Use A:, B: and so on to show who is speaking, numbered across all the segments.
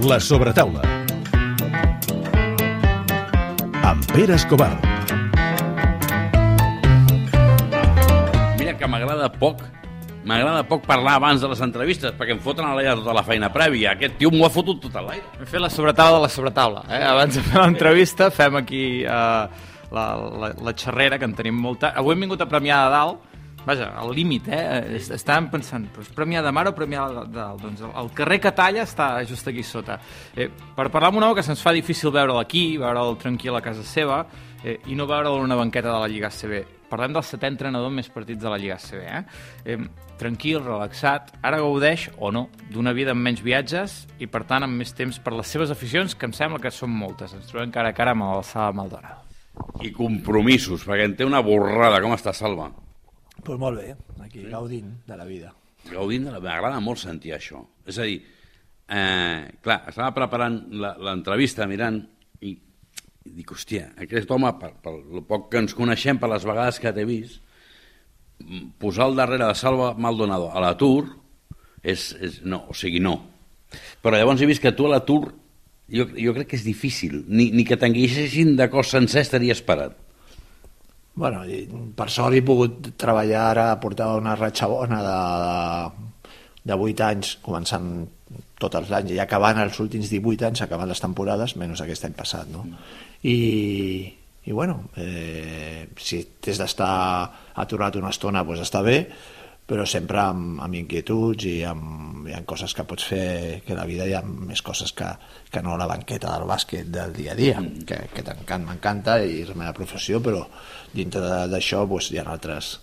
A: La sobretaula. Amb Pere Escobar.
B: Mira que m'agrada poc M'agrada poc parlar abans de les entrevistes perquè em foten a l'aire tota la feina prèvia. Aquest tio m'ho ha fotut tot a l'aire.
C: Hem fet la sobretaula de la sobretaula. Eh? Abans de fer l'entrevista fem aquí eh, la, la, la xerrera, que en tenim molta. Avui hem vingut a premiar de dalt, vaja, al límit, eh? Estàvem pensant, doncs, premiar de mar o premiar de dalt? Doncs el, carrer que talla està just aquí sota. Eh, per parlar amb un home que se'ns fa difícil veure'l aquí, veure'l tranquil a casa seva, eh, i no veure'l en una banqueta de la Lliga ACB. Parlem del setè entrenador més partits de la Lliga ACB, eh? eh tranquil, relaxat, ara gaudeix, o no, d'una vida amb menys viatges i, per tant, amb més temps per les seves aficions, que em sembla que són moltes. Ens trobem cara a cara amb l'alçada Maldonado.
B: I compromisos, perquè en té una borrada. Com està, Salva?
D: Pues molt bé, aquí, sí. gaudint de la vida.
B: Gaudint de la vida. M'agrada molt sentir això. És a dir, eh, clar, estava preparant l'entrevista, mirant, i, i dic, hòstia, aquest home, per, per el poc que ens coneixem, per les vegades que t'he vist, posar al darrere de Salva Maldonado a l'atur és, és... no, o sigui, no. Però llavors he vist que tu a l'atur jo, jo crec que és difícil. Ni, ni que t'enguixessin de cos sencer estaria esperat.
D: Bueno, per sort he pogut treballar ara, portar una ratxa bona de, de, de 8 anys, començant tots els anys i acabant els últims 18 anys, acabant les temporades, menys aquest any passat, no? I, i bueno, eh, si t'has d'estar aturat una estona doncs està bé, però sempre amb, amb inquietuds i amb, hi ha coses que pots fer que la vida hi ha més coses que, que no la banqueta del bàsquet del dia a dia mm. que, que m'encanta i és la meva professió però dintre d'això doncs, hi ha altres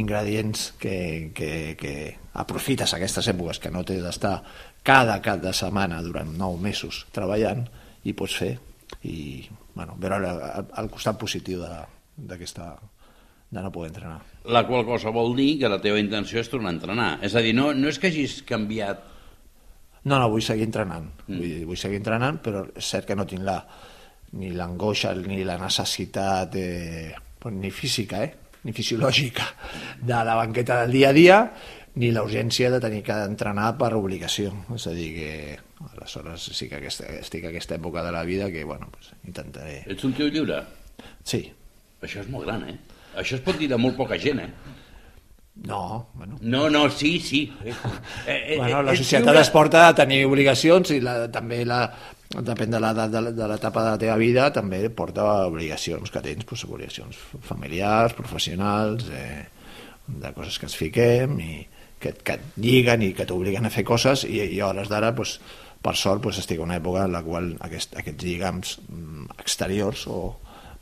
D: ingredients que, que, que aprofites aquestes èpoques que no t'has d'estar cada cap de setmana durant nou mesos treballant i pots fer i bueno, veure el, el costat positiu d'aquesta de no poder entrenar.
B: La qual cosa vol dir que la teva intenció és tornar a entrenar. És a dir, no, no és que hagis canviat...
D: No, no, vull seguir entrenant. Mm. Vull, vull seguir entrenant, però és cert que no tinc la, ni l'angoixa ni la necessitat de, ni física, eh? ni fisiològica de la banqueta del dia a dia, ni la urgència de tenir que entrenar per obligació. És a dir, que aleshores sí que aquesta, estic a aquesta època de la vida que, bueno, pues, intentaré...
B: Ets un tio lliure?
D: Sí.
B: Això és molt gran, eh? Això es pot dir de molt poca gent, eh?
D: No, bueno...
B: No, no, sí, sí. Eh,
D: eh, bueno, la societat es porta a tenir obligacions i la, també la, depèn de l'edat de l'etapa de la teva vida, també porta obligacions que tens, pues, obligacions familiars, professionals, eh, de coses que ens fiquem i, que, que et lliguen i que t'obliguen a fer coses i, i a hores d'ara pues, per sort pues, estic en una època en la qual aquest, aquests lligams mm, exteriors o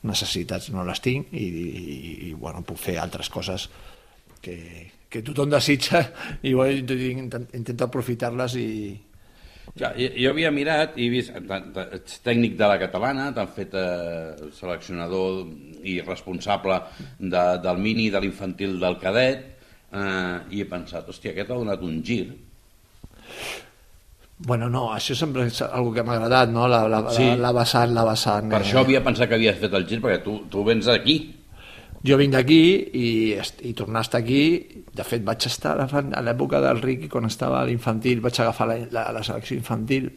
D: necessitats no les tinc i, i, i bueno, puc fer altres coses que, que tothom desitja i bueno, intento, aprofitar-les i,
B: ja, jo, havia mirat i vist, ets tècnic de la catalana, t'han fet eh, seleccionador i responsable de, del mini, de l'infantil, del cadet, eh, i he pensat, hòstia, aquest ha donat un gir.
D: Bueno, no, això sempre és una que m'ha agradat, no? La, la, sí. la, la vessant, la vessant...
B: Per eh... això havia pensat que havies fet el gir, perquè tu, tu vens d'aquí.
D: Jo vinc d'aquí i, i tornar a estar aquí, de fet vaig estar a l'època del Riqui, quan estava a l'infantil, vaig agafar la, la, la selecció infantil,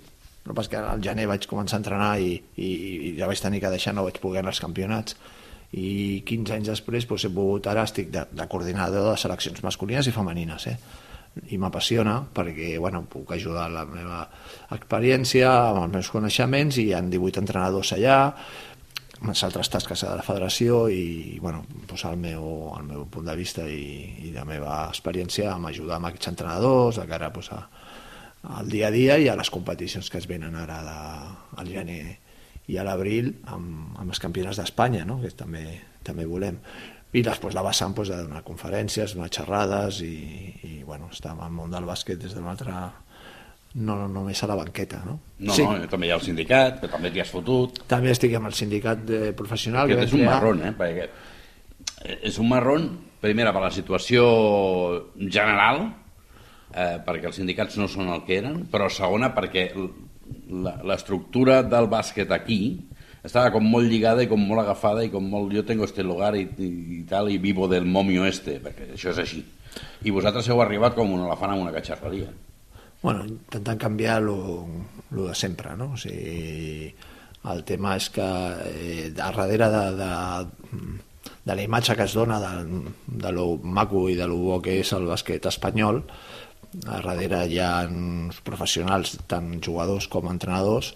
D: però pas que al gener vaig començar a entrenar i, i, i ja vaig tenir que deixar, no vaig poder anar als campionats i 15 anys després doncs, he pogut, ara estic de, de coordinador de seleccions masculines i femenines eh? I m'apassiona perquè bueno, puc ajudar la meva experiència amb els meus coneixements i hi ha 18 entrenadors allà amb les altres tasques de la federació i bueno, posar el meu, el meu punt de vista i, i la meva experiència amb ajudar amb aquests entrenadors de cara pues, a, al dia a dia i a les competicions que es venen ara de, al gener i a l'abril amb, amb els campionats d'Espanya, no? que també, també volem. I després la vessant pues, de donar conferències, donar xerrades i, i bueno, estar el món del bàsquet des d'un altre no, no només a la banqueta, no?
B: No, sí. no, també hi ha el sindicat, que també t'hi has fotut.
D: També estic amb el sindicat de professional.
B: Que, que és un crear... marrón, eh? Perquè és un marrón, primera, per la situació general, eh, perquè els sindicats no són el que eren, però segona, perquè l'estructura del bàsquet aquí estava com molt lligada i com molt agafada i com molt jo tengo este lugar i, i, i tal i vivo del momio este, perquè això és així. I vosaltres heu arribat com un elefant amb una catxarreria.
D: Bueno, intentant canviar lo, lo de sempre, no? O sigui, el tema és que eh, a darrere de, de, de la imatge que es dona de, de lo maco i de lo bo que és el bàsquet espanyol, a darrere hi ha uns professionals, tant jugadors com entrenadors,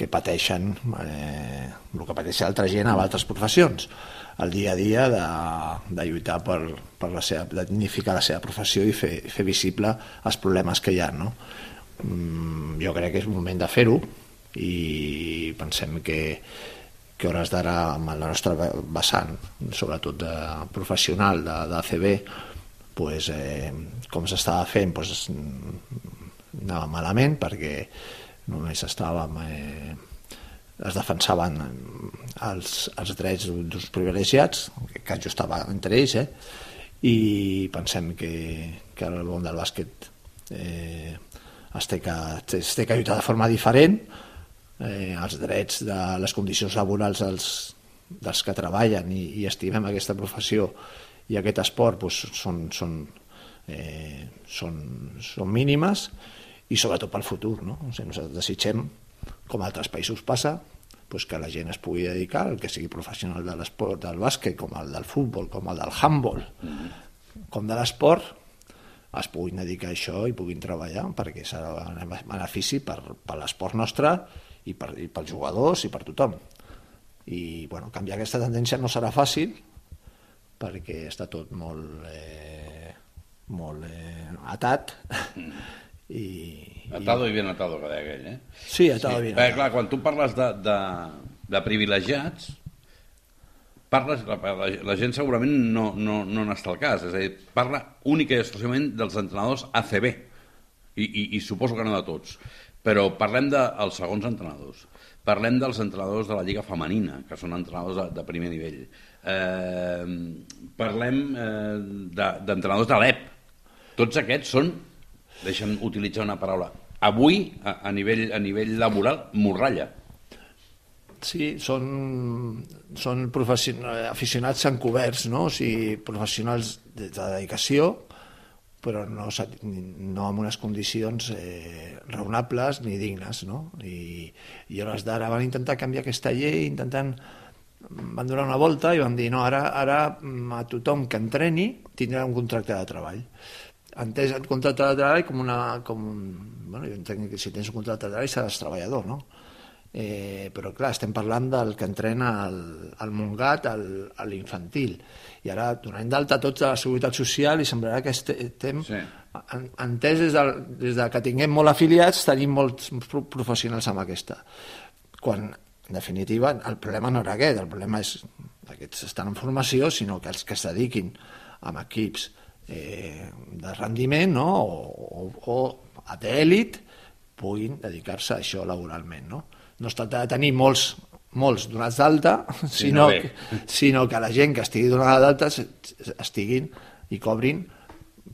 D: que pateixen eh, el que pateix altra gent a altres professions el dia a dia de, de lluitar per, per la seva, de dignificar la seva professió i fer, fer visible els problemes que hi ha. No? Mm, jo crec que és moment de fer-ho i pensem que, que hores d'ara amb la nostra vessant, sobretot de professional de, d'ACB, pues, eh, com s'estava fent pues, anava malament perquè només estàvem eh, es defensaven els, els drets d'uns privilegiats, que jo estava entre ells, eh? i pensem que, que el món del bàsquet eh, es, té que, es té que lluitar de forma diferent, eh, els drets de les condicions laborals dels, dels que treballen i, i estimem aquesta professió i aquest esport doncs, són, són, eh, són, són mínimes i sobretot pel futur. No? O sigui, nosaltres desitgem, com a altres països passa, doncs que la gent es pugui dedicar al que sigui professional de l'esport, del bàsquet, com el del futbol, com el del handball, com de l'esport, es puguin dedicar a això i puguin treballar perquè serà un benefici per, per l'esport nostre i, per, i pels jugadors i per tothom. I bueno, canviar aquesta tendència no serà fàcil perquè està tot molt, eh, molt eh, atat i,
B: Atado i bien atado, que deia aquell, eh?
D: Sí, atado bien
B: Perquè,
D: atado.
B: clar, quan tu parles de, de, de privilegiats, parles, la, la, la gent segurament no, no, no n'està al cas, és a dir, parla única i exclusivament dels entrenadors ACB, i, i, i suposo que no de tots, però parlem dels segons entrenadors, parlem dels entrenadors de la Lliga Femenina, que són entrenadors de, de primer nivell, eh, parlem eh, de- d'entrenadors de, de l'EP, tots aquests són, deixa'm utilitzar una paraula, avui, a, a, nivell, a nivell laboral, morralla.
D: Sí, són, són aficionats encoberts, no? o sigui, professionals de, de dedicació, però no, no amb unes condicions eh, raonables ni dignes. No? I, I a hores d'ara van intentar canviar aquesta llei, intentant van donar una volta i van dir no, ara, ara mm, a tothom que entreni tindrà un contracte de treball entès el contracte de treball com una... Com, bueno, jo entenc que si tens un contracte de treball seràs treballador, no? Eh, però clar, estem parlant del que entrena el, el Montgat al, a l'infantil i ara donem d'alta tots a la Seguretat Social i semblarà que este- estem
B: Sí.
D: en, entès des, del, des de que tinguem molt afiliats tenim molts pro- professionals amb aquesta quan en definitiva el problema no era aquest, el problema és que aquests estan en formació, sinó que els que es dediquin amb equips eh, de rendiment no? o, o, o d'èlit puguin dedicar-se a això laboralment. No? no es tracta de tenir molts, molts donats d'alta, sinó,
B: bé.
D: que, sinó que la gent que estigui donada d'alta estiguin i cobrin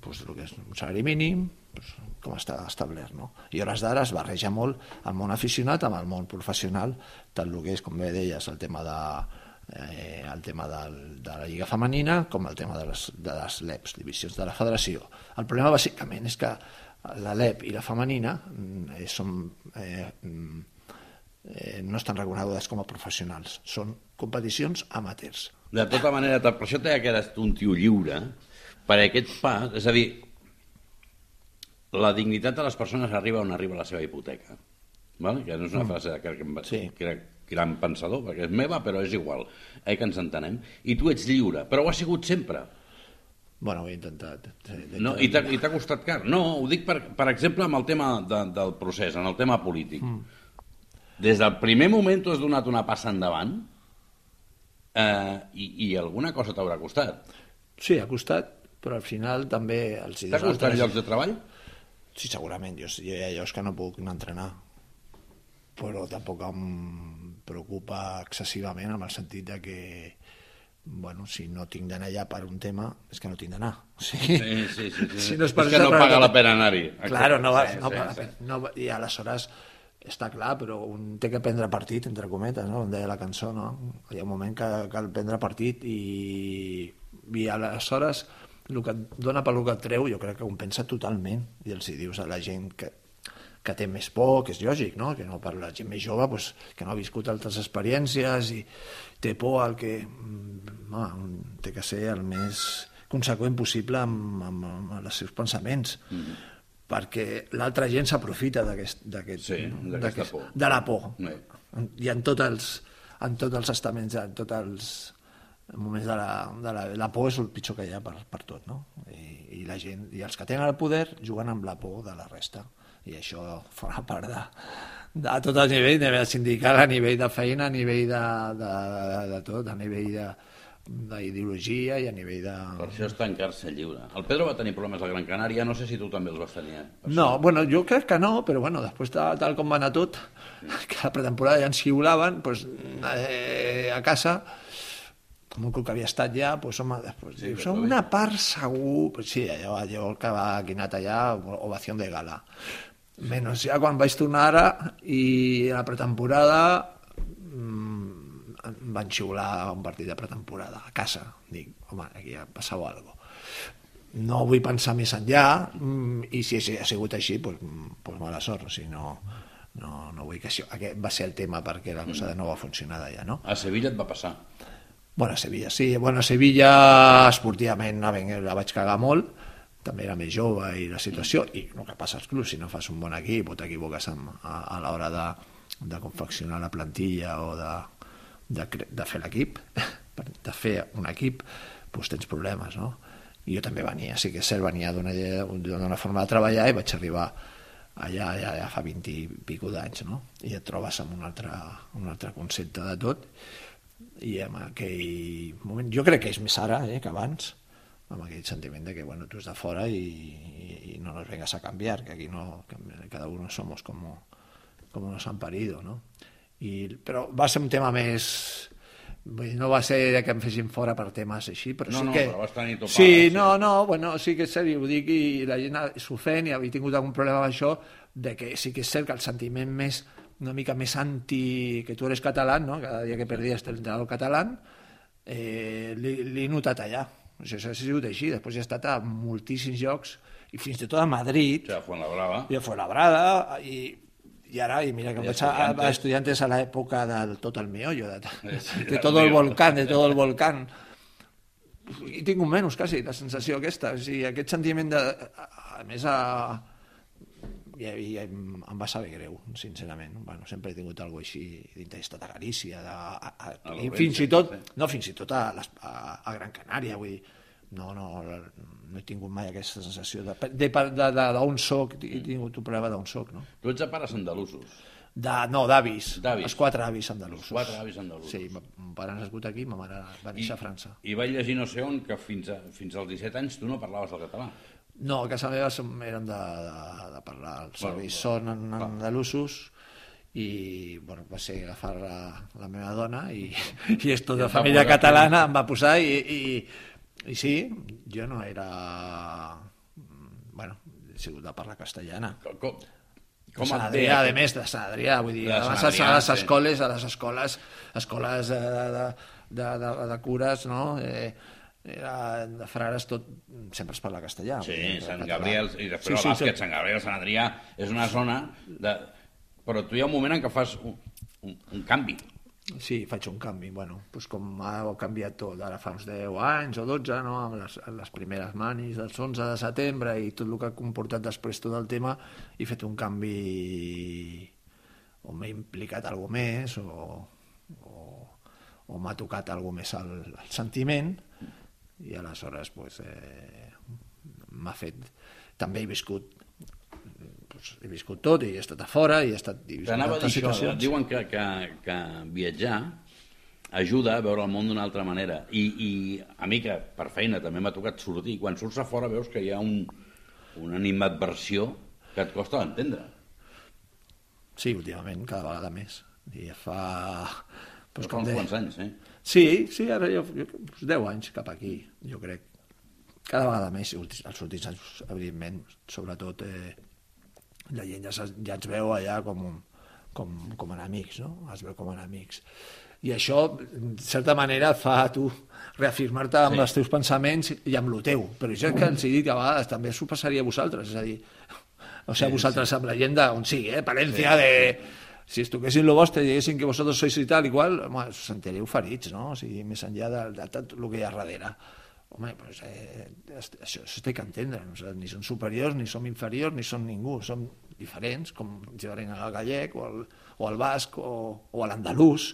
D: pues, el que és un salari mínim, pues, com està establert. No? I hores d'ara es barreja molt el món aficionat amb el món professional, tant el que és, com bé deies, el tema de, eh, el tema del, de la Lliga Femenina com el tema de les, de les LEPs, divisions de la federació. El problema bàsicament és que la LEP i la femenina mm, eh, són, eh, mm, eh, no estan reconegudes com a professionals, són competicions amateurs.
B: De tota manera, per això t'he que eres un tio lliure, per aquest pas, és a dir, la dignitat de les persones arriba on arriba la seva hipoteca. Val? Que no és una frase que, que,
D: Sí.
B: que era gran pensador, perquè és meva, però és igual, eh, que ens entenem. I tu ets lliure, però ho has sigut sempre.
D: Bueno, ho he intentat.
B: No. I t'ha costat car. No, ho dic, per, per exemple, amb el tema de, del procés, en el tema polític. Mm. Des del primer moment tu has donat una passa endavant eh, i, i alguna cosa t'haurà costat.
D: Sí, ha costat, però al final també els
B: T'ha costat llocs de treball?
D: Sí, segurament. Jo, jo hi ha llocs que no puc anar a entrenar. Però tampoc em preocupa excessivament en el sentit de que bueno, si no tinc d'anar allà per un tema, és que no tinc d'anar. O sigui,
B: Sí, sí, sí. sí.
D: Si no és
B: és que no paga la pena anar-hi.
D: Claro, no, va,
B: Sí,
D: no,
B: sí,
D: va-
B: sí.
D: no, va- i aleshores està clar, però un té que prendre partit, entre cometes, no? com deia la cançó, no? Hi ha un moment que cal prendre partit i, i aleshores el que et dona pel que et treu jo crec que ho pensa totalment i els hi dius a la gent que que té més por, que és lògic, no? que no per la gent més jove, pues, que no ha viscut altres experiències i té por al que mm, home, té que ser el més conseqüent possible amb, amb, amb els seus pensaments. Mm -hmm perquè l'altra gent s'aprofita d'aquest, d'aquest,
B: Sí, por.
D: de la por.
B: Sí.
D: I en tots els, en tots els estaments, en tots els moments de la, de la, la por és el pitjor que hi ha per, per tot, no? I, i la gent, i els que tenen el poder juguen amb la por de la resta. I això forma part de, de tot el nivell, a nivell sindical, a nivell de feina, a nivell de, de, de, de tot, a nivell de d'ideologia i a nivell de...
B: Per això és tancar-se lliure. El Pedro va tenir problemes a Gran Canària, no sé si tu també els vas tenir. eh?
D: No, bueno, jo crec que no, però bueno, després de tal com va anar tot, que la pretemporada ja ens xiulaven, doncs, eh, a casa, com un que havia estat ja, doncs, home, després,
B: Sí,
D: som
B: bé.
D: una part segur, pues sí, allò, allò que va aquí anat allà, ovació de gala. Menys ja quan vaig tornar ara i a la pretemporada mm, em van xiular un partit de pretemporada a casa. Dic, home, aquí ha passat alguna cosa no vull pensar més enllà mm, i si ha sigut així doncs, doncs mala sort, o sigui, no, no, no vull que això, aquest va ser el tema perquè la cosa no va funcionar d'allà, no?
B: A Sevilla et va passar.
D: Bueno, a Sevilla, sí. Bueno, a Sevilla, esportivament, la vaig cagar molt, també era més jove i la situació, i el que passa als clubs, si no fas un bon equip o t'equivoques a, a l'hora de, de confeccionar la plantilla o de, de, de fer l'equip, de fer un equip, doncs tens problemes, no? I jo també venia, sí que és cert, venia d'una forma de treballar i vaig arribar allà, allà, allà fa 20 i pico d'anys, no? I et trobes amb un altre, un altre concepte de tot, i en aquell moment, jo crec que és més ara eh, que abans, amb aquell sentiment de que bueno, tu és de fora i, i, i no nos vengas a canviar, que aquí no, que cada uno somos como, como nos han parido, no? I, però va ser un tema més... Vull dir, no va ser de que em fessin fora per temes així, però
B: No,
D: sí
B: no,
D: que...
B: però vas tenir topada,
D: sí,
B: sí.
D: no, no, bueno, sí que és cert, i ho dic, i la gent s'ofèn i havia tingut algun problema amb això, de que sí que és cert que el sentiment més una mica més anti que tu eres català, no? cada dia que perdies el català, eh, l'he notat allà. O sigui, això ha sigut així. Després he estat a moltíssims llocs, i fins i tot a Madrid,
B: O sigui, a Fuenlabrada.
D: i a Fuenlabrada, i, i ara, i mira que
B: I
D: em
B: Estudiantes.
D: a estudiantes a l'època del tot el meollo, de, de
B: del
D: tot el volcán, de tot el volcán. I tinc un menys, quasi, la sensació aquesta. O sigui, aquest sentiment de... A, a més, a, i, i em, em va saber greu, sincerament. Bueno, sempre he tingut alguna així dintre d'estat a Galícia, de, a, a,
B: A
D: i fins i tot, no, fins i tot a, les, a, a Gran Canària, vull dir, no, no, no he tingut mai aquesta sensació de, de, de, de, d'on soc, he tingut un problema d'on soc, no?
B: Tu ets de pares andalusos.
D: De, no, d'avis. Els quatre avis andalusos.
B: Els quatre avis andalusos.
D: Sí, mon pare ha nascut aquí, ma mare va néixer a França.
B: I vaig llegir no sé on que fins, a, fins als 17 anys tu no parlaves el català.
D: No, a casa meva som, eren de, de, de parlar. Els
B: Bueno,
D: avis
B: bueno,
D: són en, andalusos i bueno, va ser agafar la, la meva dona i, i
B: et va
D: família catalana em va posar i, i, i sí, jo no era bueno, he sigut de parlar castellana
B: Com, com,
D: Sant Adrià, a
B: aquest-
D: més, de Sant Adrià, vull dir,
B: De
D: abans a, a les escoles, a les escoles, escoles de, de, de, de, de cures, no? Eh, era de frares tot, sempre es parla castellà.
B: Sí, Sant
D: català.
B: Gabriel, i després
D: Sí,
B: el
D: sí,
B: bàsquet,
D: sí.
B: Sant Gabriel, Sant Adrià, és una zona de... Però tu hi ha un moment en què fas un, un, un canvi.
D: Sí, faig un canvi, bueno, doncs com ha canviat tot, ara fa uns 10 anys o 12, no? amb les, les primeres manis dels 11 de setembre i tot el que ha comportat després tot el tema, he fet un canvi o m'he implicat alguna més o, o, o m'ha tocat alguna més el, el sentiment i aleshores pues, eh, m'ha fet... També he viscut pues, he viscut tot i he estat a fora i he estat he
B: a dir això, diuen que, que, que viatjar ajuda a veure el món d'una altra manera. I, I a mi, que per feina també m'ha tocat sortir, quan surts a fora veus que hi ha un, una animadversió que et costa d'entendre.
D: Sí, últimament, cada vegada més. I fa...
B: Però
D: Pues,
B: fa uns quants anys, eh?
D: Sí, sí, ara jo, jo pues, 10 anys cap aquí, jo crec. Cada vegada més, els últims anys, evidentment, sobretot eh, la gent ja, ja ens veu allà com, com, com enemics, no? Es veu com enemics. I això, en certa manera, et fa a tu reafirmar-te amb
B: Sí.
D: sí. els teus pensaments i amb lo teu. Però és que els he dit que a vegades també s'ho passaria a vosaltres, és a dir, o sea, vosaltres amb la gent d'on sigui, eh? Palència, de... Si es toquessin lo vostre i diguessin que vosaltres sois i tal i qual, home, us sentireu ferits, no? O sigui, més enllà de, de tot el que hi ha darrere. Home, pues, eh, això, això té que entendre. Nosaltres ni som superiors, ni som inferiors, ni som ningú. Som diferents, com diferent al gallec, o al, o al basc, o, o a l'andalús,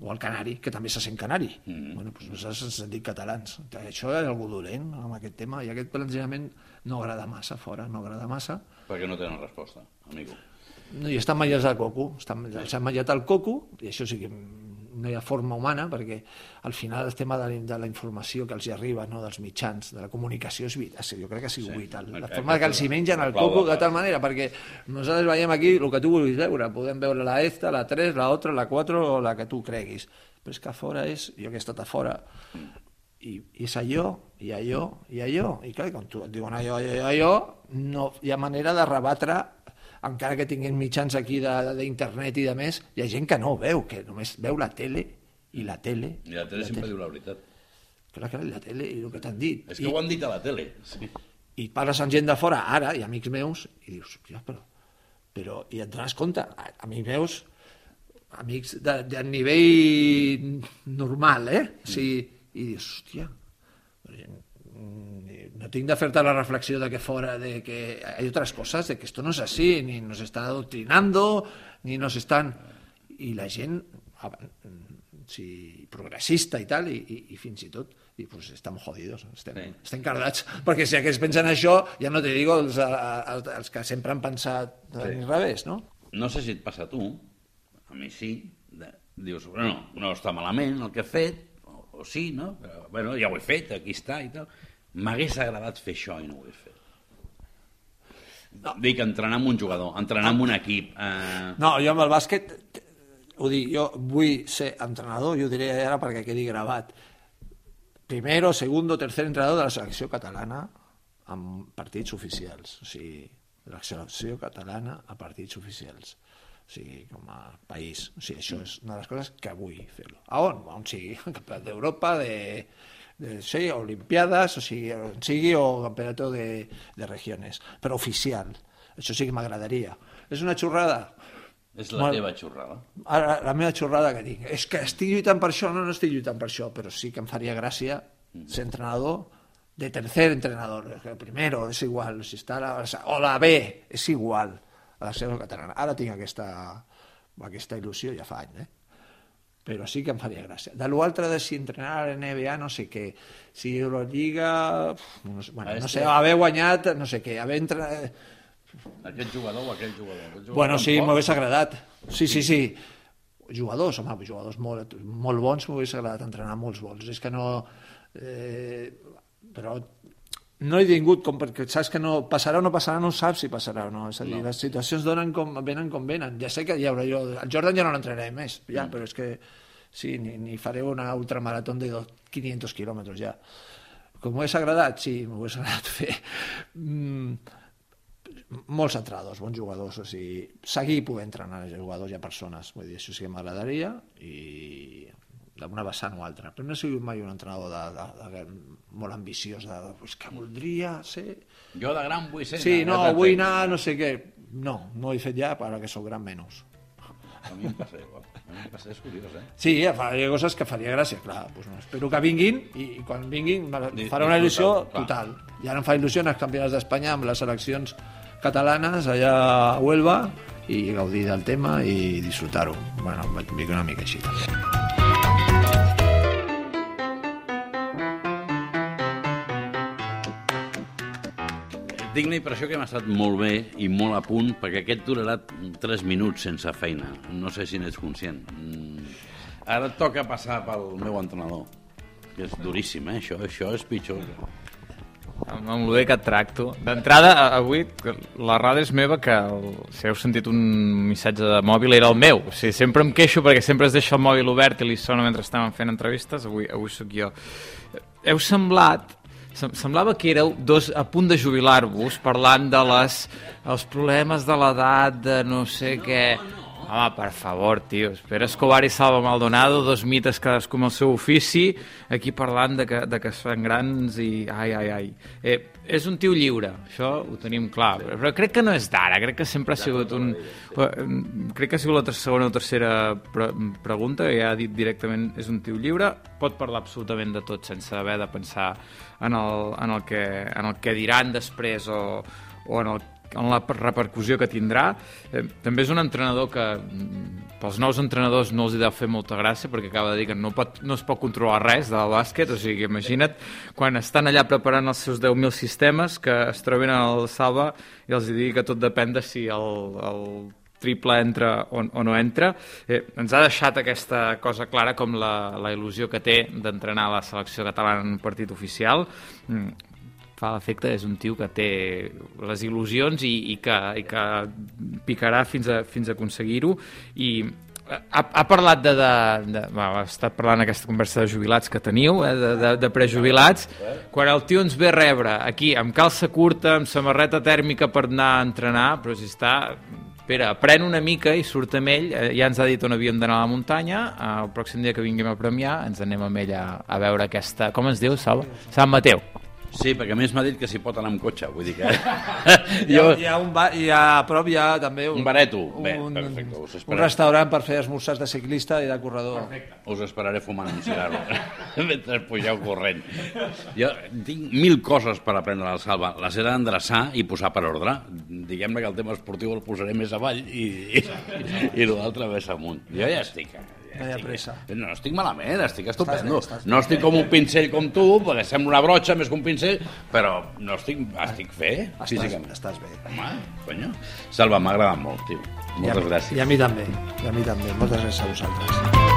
D: o al canari, que també se sent canari. Mm. Bueno, doncs nosaltres ens sentim catalans. Això és algú dolent amb aquest tema, i aquest plantejament no agrada massa fora, no agrada massa.
B: Perquè no tenen resposta, amigo.
D: No, i estan menjats al coco, s'han menjat al coco, i això sí que no hi ha forma humana, perquè al final el tema de la, de la informació que els hi arriba, no, dels mitjans, de la comunicació, és vital, jo crec que ha sigut
B: Sí,
D: vital. La forma que els hi mengen al coco de tal manera, perquè nosaltres veiem aquí el que tu vulguis veure, podem veure la esta, la 3, la otra, la 4 o la que tu creguis. Però és que a fora és, jo que he estat a fora, i, i és allò, i allò, i allò. I clar, quan tu et diuen allò, allò, allò, no hi ha manera de rebatre encara que tinguin mitjans aquí de- d'internet i de més, hi ha gent que no ho veu, que només veu la tele i la tele.
B: I la tele sempre diu la veritat.
D: Clar, clar, la tele i el que t'han dit.
B: És que ho han dit a la tele. Sí.
D: I parles amb gent de fora, ara, i amics meus, i dius, ja, però, però, i et dones compte, amics meus, amics de, de nivell normal, eh? O sigui, I dius, hòstia, mm, no tinc de fer-te la reflexió de que fora, de que hay otras cosas, de que esto no es así, ni nos están adoctrinando, ni nos están... I la gent, mm, sí, progressista i tal, i, i, i fins i tot, i pues estem jodidos, estem,
B: Sí.
D: estem cardats, perquè si aquests pensen això, ja no te digo els, els, els que sempre han pensat
B: sí.
D: al revés, no?
B: No sé si et passa a tu, a mi sí, de, dius, bueno, no està malament el que he fet, o, o sí, no? Però, bueno, ja ho he fet, aquí està i tal. M'hagués agradat fer això i no ho he fet. No. Dic, entrenar amb un jugador, entrenar amb un equip... Eh...
D: No, jo amb el bàsquet, ho dic, jo vull ser entrenador, jo ho diré ara perquè quedi gravat. Primero, segundo, tercer entrenador de la selecció catalana amb partits oficials. O sigui, de la selecció catalana a partits oficials. O sigui, com a país. O sigui, això és una de les coses que vull fer-lo. A on? A on sigui. Campionat d'Europa, de, de sí, Olimpiades, o on sigui, o campeonato de, de regiones. Però oficial. Això sí que m'agradaria. És una xorrada?
B: És la
D: Molt-
B: teva xorrada.
D: Ara, la meva xorrada que tinc és que estic lluitant per això, no, no estic lluitant per això, però sí que em faria gràcia ser entrenador de tercer entrenador, el primero és igual, si està a la, o la B, és igual a la seva catalana. Ara tinc aquesta, aquesta il·lusió ja fa anys, eh? Però sí que em faria gràcia. De l'altre de si entrenar a la NBA, no sé què, si Euroliga, no sé, bueno,
B: A
D: no sé, haver guanyat, no sé què, haver entrenat...
B: Aquest jugador o aquell jugador. Aquest jugador
D: Bueno, sí, m'hagués agradat. Sí, sí, sí. Jugadors, home, jugadors molt, molt bons, m'hagués agradat entrenar molts bons. És que no... Eh, però no he tingut, com perquè saps que no passarà o no passarà, no saps si passarà o no. És a dir,
B: No.
D: les situacions donen com, venen com venen. Ja sé que hi haurà jo... El Jordan ja no l'entrenaré més, ja, però és que sí, ni, ni faré una ultramarató de dos- 500 quilòmetres ja. Com m'hagués agradat? Sí, m'hagués agradat fer... Mm, molts entrenadors, bons jugadors, o sigui, seguir poder entrenar jugadors i a persones, vull dir, això sí que m'agradaria i d'una vessant o altra, però no he sigut mai un entrenador de, de, de, molt ambiciós, de, pues, que voldria ser...
B: Jo de gran vull ser...
D: Sí, no,
B: de- de-
D: vull anar, no sé què... No, no ho he fet ja, ara que sóc gran menys.
B: A mi em passa igual. A mi em passa, és curiós, eh?
D: Sí, hi ha coses que faria gràcia, clar. Doncs no, espero que vinguin i, i quan vinguin farà una il·lusió total. I ara em fa il·lusió anar als campionats d'Espanya amb les seleccions catalanes allà a Huelva i gaudir del tema i disfrutar-ho. Bueno, vaig una mica així.
B: Tinc la impressió que hem estat molt bé i molt a punt, perquè aquest durarà 3 minuts sense feina. No sé si n'ets conscient. Mm. Ara et toca passar pel meu entrenador, que és duríssim, eh? Això, això és pitjor.
C: Amb, amb el bé que et tracto. D'entrada, avui, la rada és meva, que el, si heu sentit un missatge de mòbil era el meu. O sigui, sempre em queixo perquè sempre es deixa el mòbil obert i li sona mentre estàvem fent entrevistes. Avui, avui sóc jo. Heu semblat sem- semblava que éreu dos a punt de jubilar-vos parlant de les, els problemes de l'edat, de no sé què... Home, per favor, tio. Pere Escobar i Salva Maldonado, dos mites cadascú amb el seu ofici, aquí parlant de que, de que es fan grans i... Ai, ai, ai. Eh, és un tio lliure, això ho tenim clar, sí. però crec que no és d'ara, crec que sempre ha sigut un... eh, Crec que ha sigut la segona o tercera pre pregunta, ja ha dit directament és un tio lliure, pot parlar absolutament de tot sense haver de pensar en el, en el, que, en el que diran després o, o en el en la repercussió que tindrà. Eh, també és un entrenador que mm, pels nous entrenadors no els hi deu fer molta gràcia perquè acaba de dir que no, pot, no es pot controlar res del bàsquet, o sigui, imagina't quan estan allà preparant els seus 10.000 sistemes que es troben al Salva i els digui que tot depèn de si el, el triple entra o, o no entra. Eh, ens ha deixat aquesta cosa clara com la, la il·lusió que té d'entrenar la selecció catalana en un partit oficial. Mm, fa l'efecte és un tio que té les il·lusions i, i, que, i que picarà fins a, fins a aconseguir-ho i ha, ha parlat de, de, de bueno, ha estat parlant aquesta conversa de jubilats que teniu, eh, de, de, de prejubilats quan el tio ens ve a rebre aquí amb calça curta, amb samarreta tèrmica per anar a entrenar, però si està Pere, pren una mica i surt amb ell, eh, ja ens ha dit on havíem d'anar a la muntanya, eh, el pròxim dia que vinguem a premiar ens anem amb ell a, a veure aquesta... Com es diu, Salva? Sant Mateu.
B: Sí, perquè a més m'ha dit que s'hi pot anar amb cotxe, vull dir que...
D: Hi ha, hi ha un bar, hi ha, a prop hi ha també un,
B: Un bareto. Bé,
D: un,
B: perfecte, us
D: un
B: esperaré.
D: restaurant per fer esmorzars de ciclista i de corredor.
B: Us esperaré fumant un cigarro mentre pugeu corrent. Jo tinc mil coses per aprendre al Salva. Les he d'endreçar i posar per ordre. Diguem-ne que el tema esportiu el posaré més avall i, i, i l'altre més amunt. Jo ja estic... Ja Estic-
D: pressa.
B: No estic malament, estic estupendo.
D: Estàs bé, estàs
B: no estic com un pincell com tu, perquè sembla una brotxa més que un pincell, però no estic, estic bé,
D: Estàs,
B: físicament.
D: estàs bé.
B: Home, conyo. Salva, m'ha agradat molt, tio.
D: I a,
B: Moltes gràcies.
D: I a mi també, i a mi també. Moltes gràcies a vosaltres.